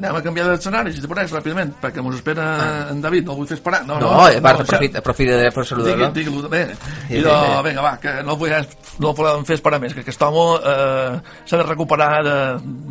anem a canviar d'escenari, si te pareix, ràpidament, perquè mos espera ah. en David, no el vull fer esperar. No, no, no, eh, va, no aprofita, aprofita de per saludar-lo. Digui, digui bé. I de, vinga, va, que no el vull, no el volem fer esperar més, que aquest home eh, s'ha de recuperar de,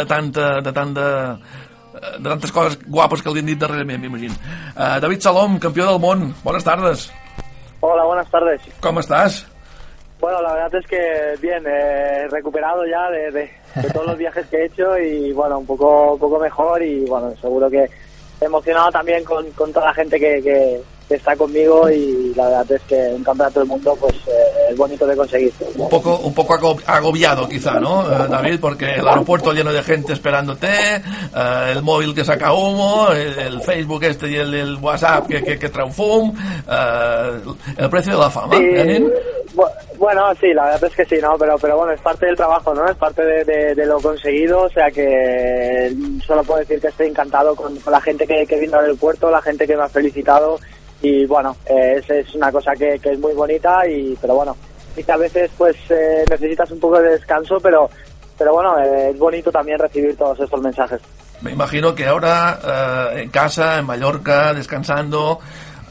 de tanta, de tanta de tantes coses guapes que li han dit darrerament, m'imagino. Uh, David Salom, campió del món, bones tardes. Hola, buenas tardes. ¿Cómo estás? Bueno, la verdad es que bien, eh, recuperado ya de, de, de, todos los viajes que he hecho y bueno, un poco, un poco mejor y bueno, seguro que emocionado también con, con toda la gente que, que, que está conmigo y la verdad es que un campeonato del mundo pues eh, es bonito de conseguir. Un poco, un poco agobiado quizá, ¿no, eh, David? Porque el aeropuerto lleno de gente esperándote, eh, el móvil que saca humo, el, el Facebook este y el, el WhatsApp que, que, que eh, el precio de la fama, Sí, ¿eh? Bueno, sí, la verdad es que sí, ¿no? Pero, pero bueno, es parte del trabajo, ¿no? Es parte de, de, de lo conseguido, o sea que solo puedo decir que estoy encantado con, con la gente que, que vino al aeropuerto, la gente que me ha felicitado y bueno, eh, es, es una cosa que, que, es muy bonita y pero bueno, y que a veces pues eh, necesitas un poco de descanso, pero pero bueno, eh, es bonito también recibir todos estos mensajes. Me imagino que ahora eh, en casa, en Mallorca, descansando,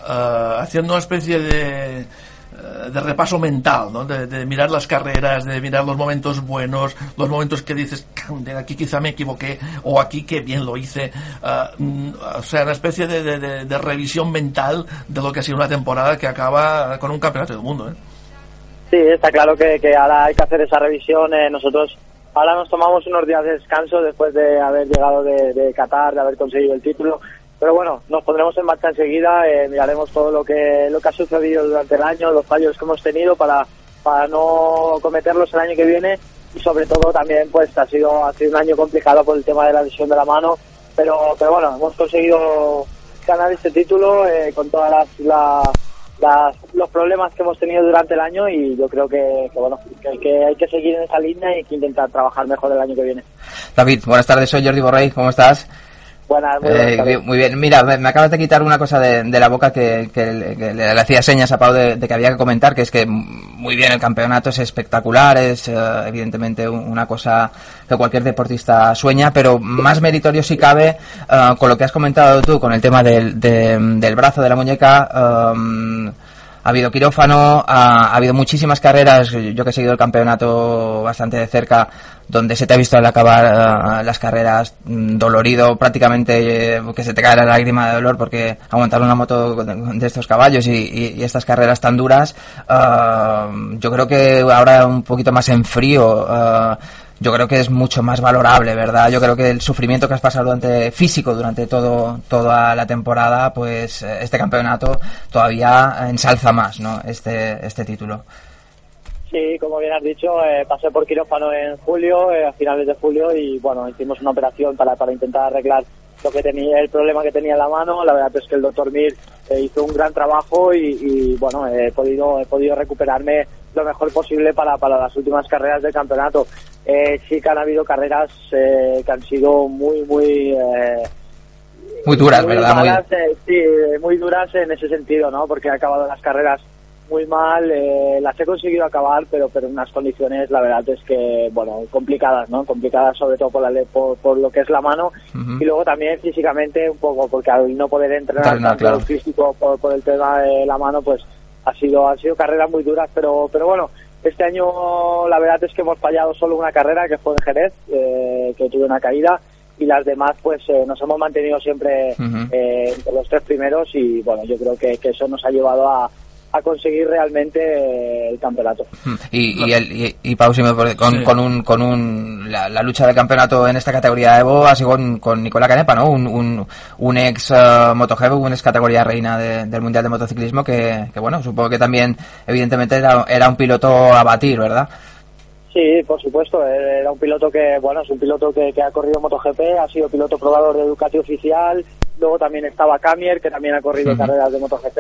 eh, haciendo una especie de de repaso mental, ¿no? De, mirar las carreras, de mirar los momentos buenos, los momentos que dices, aquí quizá me equivoqué, o aquí que bien lo hice. Uh, o sea, una especie de, de, revisión mental de lo que ha sido una temporada que acaba con un campeonato del mundo. ¿eh? Sí, está claro que, que ahora hay que hacer esa revisión. Eh, nosotros ahora nos tomamos unos días de descanso después de haber llegado de, de Qatar, de haber conseguido el título pero bueno, nos pondremos en marcha enseguida, eh, miraremos todo lo que lo que ha sucedido durante el año, los fallos que hemos tenido para, para no cometerlos el año que viene. Y sobre todo también pues ha sido ha sido un año complicado por el tema de la lesión de la mano, pero pero bueno, hemos conseguido ganar este título eh, con todas las, la, las, los problemas que hemos tenido durante el año. Y yo creo que, que bueno que, que, hay que seguir en esa línea y hay que intentar trabajar mejor el año que viene. David, buenas tardes, soy Jordi Borrell, ¿cómo estás? Buenas, muy, eh, muy, bien. Mira, me acabas de quitar una cosa de, de la boca que, que, que, le, hacía señas a Pau de, de, que había que comentar, que es que muy bien, el campeonato es espectacular, es uh, evidentemente una cosa que cualquier deportista sueña, pero más meritorio si cabe uh, con lo que has comentado tú, con el tema del, de, del brazo de la muñeca. Um, ha habido quirófano, ha, ha, habido muchísimas carreras, yo que he seguido el campeonato bastante de cerca, donde se te ha visto al acabar uh, las carreras mm, dolorido, prácticamente eh, que se te cae la lágrima de dolor porque aguantar una moto de, estos caballos y, estas carreras tan duras, uh, yo creo que ahora un poquito más en frío, uh, yo creo que es mucho más valorable, ¿verdad? Yo creo que el sufrimiento que has pasado durante físico durante todo toda la temporada, pues este campeonato todavía ensalza más, ¿no? Este este título. Sí, como bien has dicho, eh, pasé por quirófano en julio, eh, a finales de julio, y bueno, hicimos una operación para, para intentar arreglar lo que tenía, el problema que tenía en la mano. La verdad es que el doctor Mir eh, hizo un gran trabajo y, y, bueno, he podido, he podido recuperarme lo mejor posible para, para las últimas carreras del campeonato. Eh, sí que han habido carreras eh, que han sido muy, muy... muy duras, muy ¿verdad? Malas, muy... sí, muy duras en ese sentido, ¿no? Porque he acabado las carreras muy mal, eh, las he conseguido acabar, pero pero en unas condiciones, la verdad es que, bueno, complicadas, ¿no? Complicadas sobre todo por, la, por, por lo que es la mano uh -huh. y luego también físicamente un poco, porque al no poder entrenar Entrenar, tanto claro. físico por, por, el tema de la mano, pues ha sido han sido carreras muy duras, pero pero bueno, este año la verdad es que hemos fallado solo una carrera que fue en Jerez, eh, que tuve una caída y las demás pues eh, nos hemos mantenido siempre uh -huh. eh, entre los tres primeros y bueno, yo creo que, que eso nos ha llevado a a conseguir realmente el campeonato. Y, y, el, y, y Pau, si me, con, sí. con, un, con un, la, la, lucha de campeonato en esta categoría Evo ha sido con, con Nicolás Canepa, ¿no? Un, un, un ex uh, MotoGP, un ex categoría reina de, del Mundial de Motociclismo que, que, bueno, supongo que también, evidentemente, era, era un piloto a batir, ¿verdad? Sí, por supuesto. Era un piloto que, bueno, es un piloto que, que ha corrido MotoGP, ha sido piloto probador de Ducati oficial. Luego también estaba Camier, que también ha corrido uh -huh. carreras de MotoGP.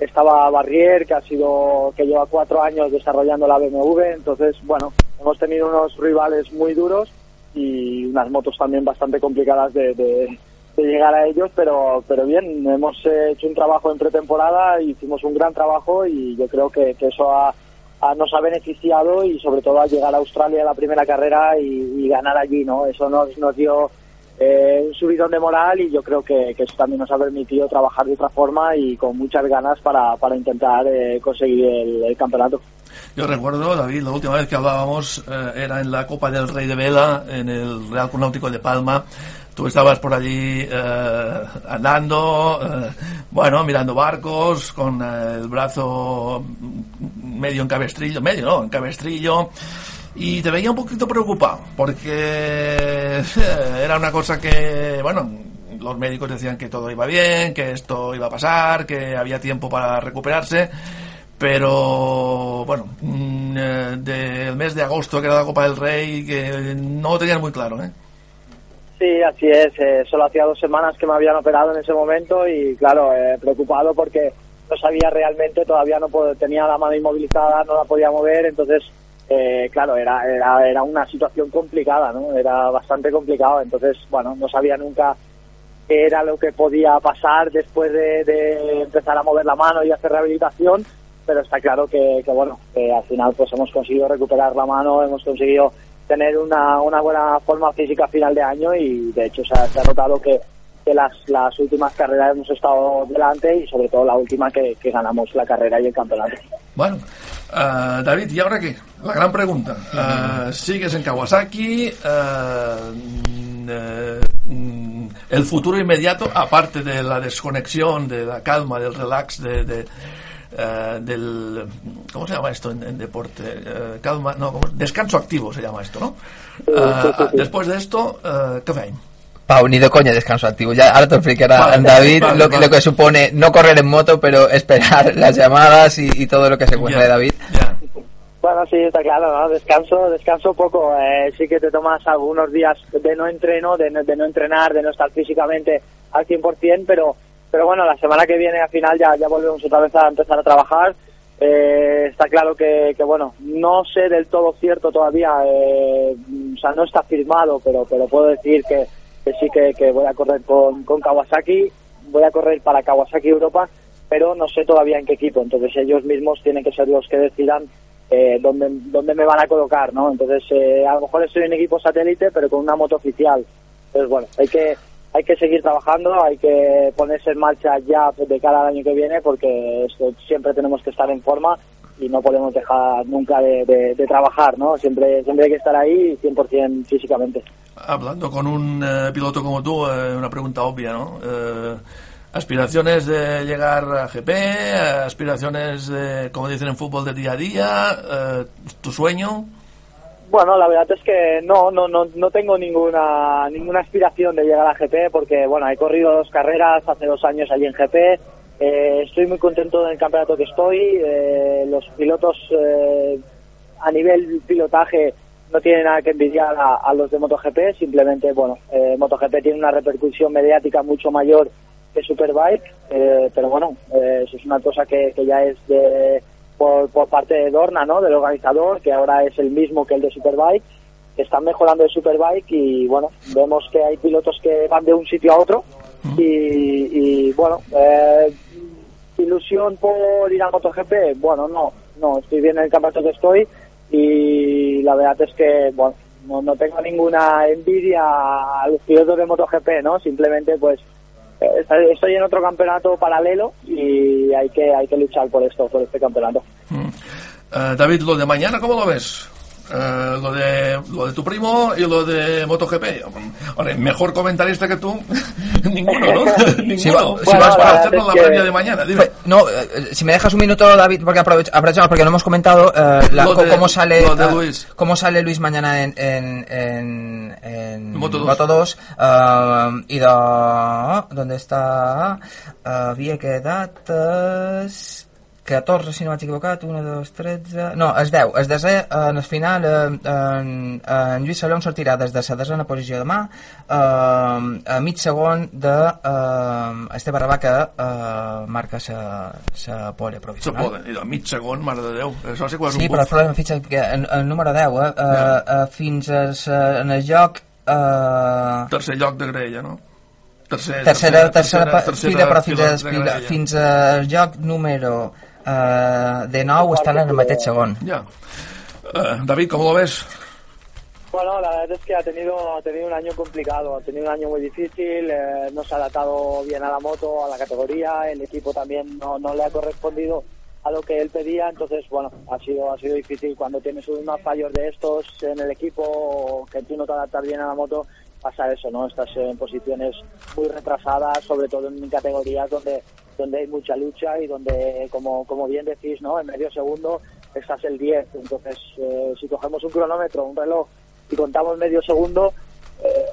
Estaba Barrier, que ha sido, que lleva cuatro años desarrollando la BMW. Entonces, bueno, hemos tenido unos rivales muy duros y unas motos también bastante complicadas de, de, de llegar a ellos, pero, pero bien, hemos hecho un trabajo en pretemporada, hicimos un gran trabajo y yo creo que, que eso ha, nos ha beneficiado y sobre todo al llegar a Australia a la primera carrera y, y ganar allí, ¿no? Eso nos, nos dio eh, un subidón de moral y yo creo que, eso también nos ha permitido trabajar de otra forma y con muchas ganas para, para intentar eh, conseguir el, campeonato. Yo recuerdo, David, la última vez que hablábamos eh, era en la Copa del Rey de Vela, en el Real Náutico de Palma. Tú estabas por allí eh, andando, eh, bueno, mirando barcos, con el brazo medio en cabestrillo, medio, ¿no? En cabestrillo y te veía un poquito preocupado porque era una cosa que, bueno, los médicos decían que todo iba bien, que esto iba a pasar, que había tiempo para recuperarse, pero bueno, del mes de agosto que era la Copa del Rey, que no lo tenían muy claro, ¿eh? Sí, así es. Eh, solo hacía dos semanas que me habían operado en ese momento y, claro, eh, preocupado porque no sabía realmente, todavía no tenía la mano inmovilizada, no la podía mover, entonces eh, claro, era, era, era una situación complicada, ¿no? Era bastante complicado, entonces, bueno, no sabía nunca qué era lo que podía pasar después de, empezar a mover la mano y hacer rehabilitación, pero está claro que, que, bueno, que al final pues hemos conseguido recuperar la mano, hemos conseguido tener una, una buena forma física a final de año y de hecho se ha, se ha notado que, que las, las últimas carreras hemos estado delante y sobre todo la última que, que ganamos la carrera y el campeonato. Bueno, uh, David, ¿y ahora qué? La gran pregunta. Uh, ¿Sigues en Kawasaki? Uh, el futuro inmediato, aparte de la desconexión, de la calma, del relax, de, de Uh, del ¿cómo se llama esto en, en deporte? Uh, calma, no, ¿cómo? descanso activo se llama esto, ¿no? Uh, después de esto, ¿qué? Pau, ni de coña descanso activo. Ya ahora te explicará vale, David vale, lo, que, vale. lo que supone no correr en moto, pero esperar las llamadas y, y todo lo que se cuenta yeah, de David. Yeah. Bueno, sí, está claro, ¿no? Descanso, descanso poco. Eh, sí que te tomas algunos días de no entreno, de no, de no entrenar, de no estar físicamente al 100%, pero pero bueno, la semana que viene al final ya, ya volvemos otra vez a empezar a trabajar. Eh, está claro que, que, bueno, no sé del todo cierto todavía, eh, o sea, no está firmado, pero, pero puedo decir que, que sí que, que, voy a correr con, con Kawasaki, voy a correr para Kawasaki Europa, pero no sé todavía en qué equipo, entonces ellos mismos tienen que ser los que decidan eh, dónde, dónde me van a colocar, ¿no? Entonces, eh, a lo mejor estoy en equipo satélite, pero con una moto oficial. Entonces, bueno, hay que hay que seguir trabajando, hay que ponerse en marcha ya de cara al año que viene porque siempre tenemos que estar en forma y no podemos dejar nunca de, de, de trabajar, ¿no? Siempre, siempre hay que estar ahí 100% físicamente. Hablando con un eh, piloto como tú, eh, una pregunta obvia, ¿no? Eh, aspiraciones de llegar a GP, aspiraciones de, como dicen en fútbol, de día a día, eh, tu sueño. Bueno, la verdad es que no, no, no, no tengo ninguna, ninguna aspiración de llegar a GP porque, bueno, he corrido dos carreras hace dos años allí en GP. Eh, estoy muy contento en el campeonato que estoy. Los pilotos a nivel pilotaje no tienen nada que envidiar a, a los de MotoGP. Simplemente, bueno, eh, MotoGP tiene una repercusión mediática mucho mayor que Superbike. Eh, pero bueno, eh, eso es una cosa que, que ya es de por, por parte de Dorna, ¿no? Del organizador, que ahora es el mismo que el de Superbike, que están mejorando el Superbike y bueno, vemos que hay pilotos que van de un sitio a otro y, y bueno, eh, ilusión por ir a MotoGP, bueno, no, no, estoy bien en el campeonato que estoy y la verdad es que, bueno, no, no tengo ninguna envidia a los pilotos de MotoGP, ¿no? Simplemente pues estoy en otro campeonato paralelo y hay que hay que luchar por esto por este campeonato mm. uh, David lo de mañana cómo lo ves Uh, lo de lo de tu primo y lo de MotoGP Ahora, mejor comentarista que tú ninguno ¿no? ninguno si bueno, vas para la hacernos la que- previa de mañana dime No, eh, si me dejas un minuto, David, porque aprovechamos, porque no hemos comentado eh, la- de- cómo sale eh, Luis. cómo sale Luis mañana en en, en, en Moto dos. 2 eh, i de d'on està eh, havia quedat es 14, si no vaig equivocat, 1, 2, 13... No, es 10. Es desè, en el final, eh, en, en Lluís Salom sortirà des de la desena posició de mà, eh, a mig segon de eh, Esteve Rabà, que eh, marca la pole provisional. poden i de mig segon mare de Déu això sí que és Sí, un però el problema fitxa que en, el número 10, eh, eh, eh, fins a, sa- en el joc eh, tercer lloc de grella no? tercer, tercera, tercera, pa- tercera fila, però fins, de fila, fins al joc número eh, de 9 estan en el mateix segon. ja Uh, David, com lo ves? Bueno, la verdad es que ha tenido, ha tenido un año complicado, ha tenido un año muy difícil, eh, no se ha adaptado bien a la moto, a la categoría, el equipo también no, no le ha correspondido a lo que él pedía, entonces bueno, ha sido, ha sido difícil cuando tienes unos fallos de estos en el equipo, que tú no te adaptas bien a la moto, pasa eso, ¿no? Estás en posiciones muy retrasadas, sobre todo en categorías donde, donde hay mucha lucha y donde, como, como bien decís, ¿no? En medio segundo estás el 10, entonces eh, si cogemos un cronómetro, un reloj y contamos medio segundo,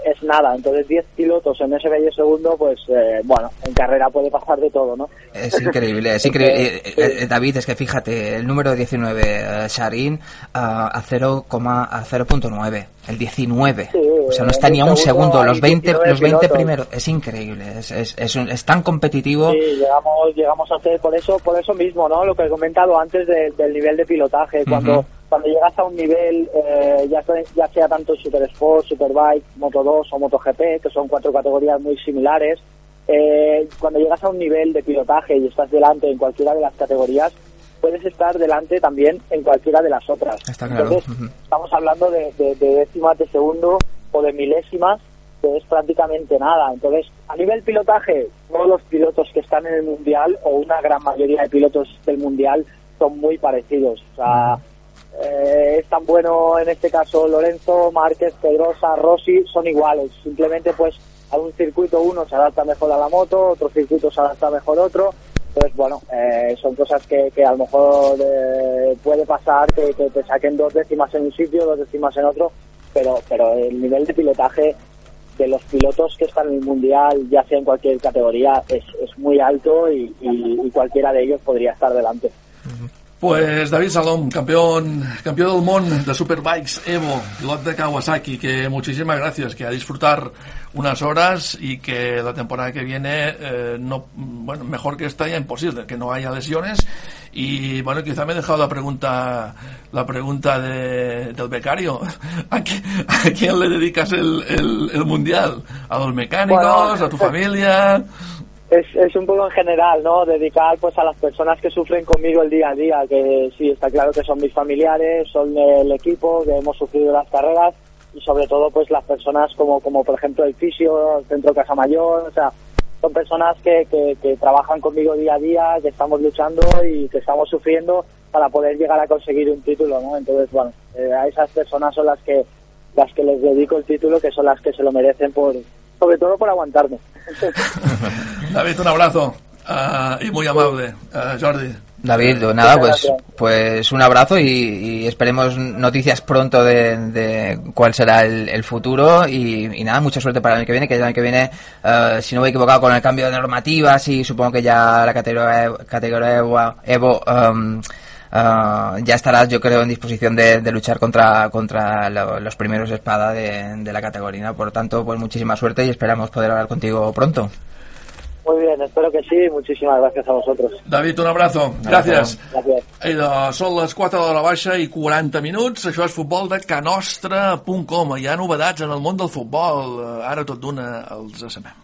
es nada. Entonces 10 pilotos en ese medio segundo, pues eh, bueno, en carrera puede pasar de todo, ¿no? Es increíble, es increíble. Eh, David, es que fíjate, el número 19, Sharin, a 0,9. El 19. o sea, no está ni a un segundo. Los 20, los 20 primeros. Es increíble. Es, es, es, tan competitivo. Sí, llegamos, llegamos a hacer por eso, por eso mismo, ¿no? Lo que he comentado antes del nivel de pilotaje. Cuando, cuando llegas a un nivel, eh, ya, ya sea tanto Super Sport, Superbike, Moto 2 o MotoGP, que son cuatro categorías muy similares, eh, cuando llegas a un nivel de pilotaje y estás delante en cualquiera de las categorías, puedes estar delante también en cualquiera de las otras. Entonces, estamos hablando de, décimas de segundo o de milésimas, que es prácticamente nada. Entonces, a nivel pilotaje, todos los pilotos que están en el Mundial, o una gran mayoría de pilotos del Mundial, son muy parecidos. O sea, eh, es tan bueno en este caso Lorenzo, Márquez, Pedrosa, Rossi, son iguales. Simplemente pues a un circuito uno se adapta mejor a la moto, otro circuito se adapta mejor otro. Entonces, bueno, eh, son cosas que, que, a lo mejor eh, puede pasar que, te saquen dos décimas en un sitio, dos décimas en otro, pero, pero el nivel de pilotaje de los pilotos que están en el mundial, ya sea en cualquier categoría, es, es muy alto y, y, cualquiera de ellos podría estar delante. Pues David Salom, campeón, campeón del mundo de Superbikes Evo, piloto de Kawasaki, que muchísimas gracias, que a disfrutar unas horas y que la temporada que viene, eh, no, bueno, mejor que esta ya imposible, que no haya lesiones. Y bueno, quizá me he dejado la pregunta, la pregunta de, del becario. ¿A, quién le dedicas el, el, mundial? ¿A los mecánicos? ¿A tu familia? Es, es un poco en general, ¿no? Dedicar pues a las personas que sufren conmigo el día a día, que sí, está claro que son mis familiares, son el equipo, que hemos sufrido las carreras y sobre todo pues las personas como, como por ejemplo el fisio, el centro Casa Mayor, o sea, son personas que, que, trabajan conmigo día a día, que estamos luchando y que estamos sufriendo para poder llegar a conseguir un título, ¿no? Entonces, bueno, eh, a esas personas son las que las que les dedico el título, que son las que se lo merecen por, sobre todo por aguantarme. David, un abrazo uh, y muy amable, uh, Jordi. David, nada, pues, pues un abrazo y, esperemos noticias pronto de, de cuál será el, futuro y, nada, mucha suerte para el año que viene, que el año que viene, uh, si no me he equivocado con el cambio de normativas y supongo que ya la categoría, categoría Evo, Evo um, uh, ya estarás, yo creo, en disposición de, de luchar contra, contra los primeros espada de, de la categoría. Por tanto, pues muchísima suerte y esperamos poder hablar contigo pronto. Muy bien, espero que sí. Muchísimas gracias a vosotros. David, un abrazo. Gràcies. Gràcies. Idò, són les 4 de la baixa i 40 minuts. Això és futbol de canostra.com. Hi ha novedats en el món del futbol. Ara tot d'una els sabem.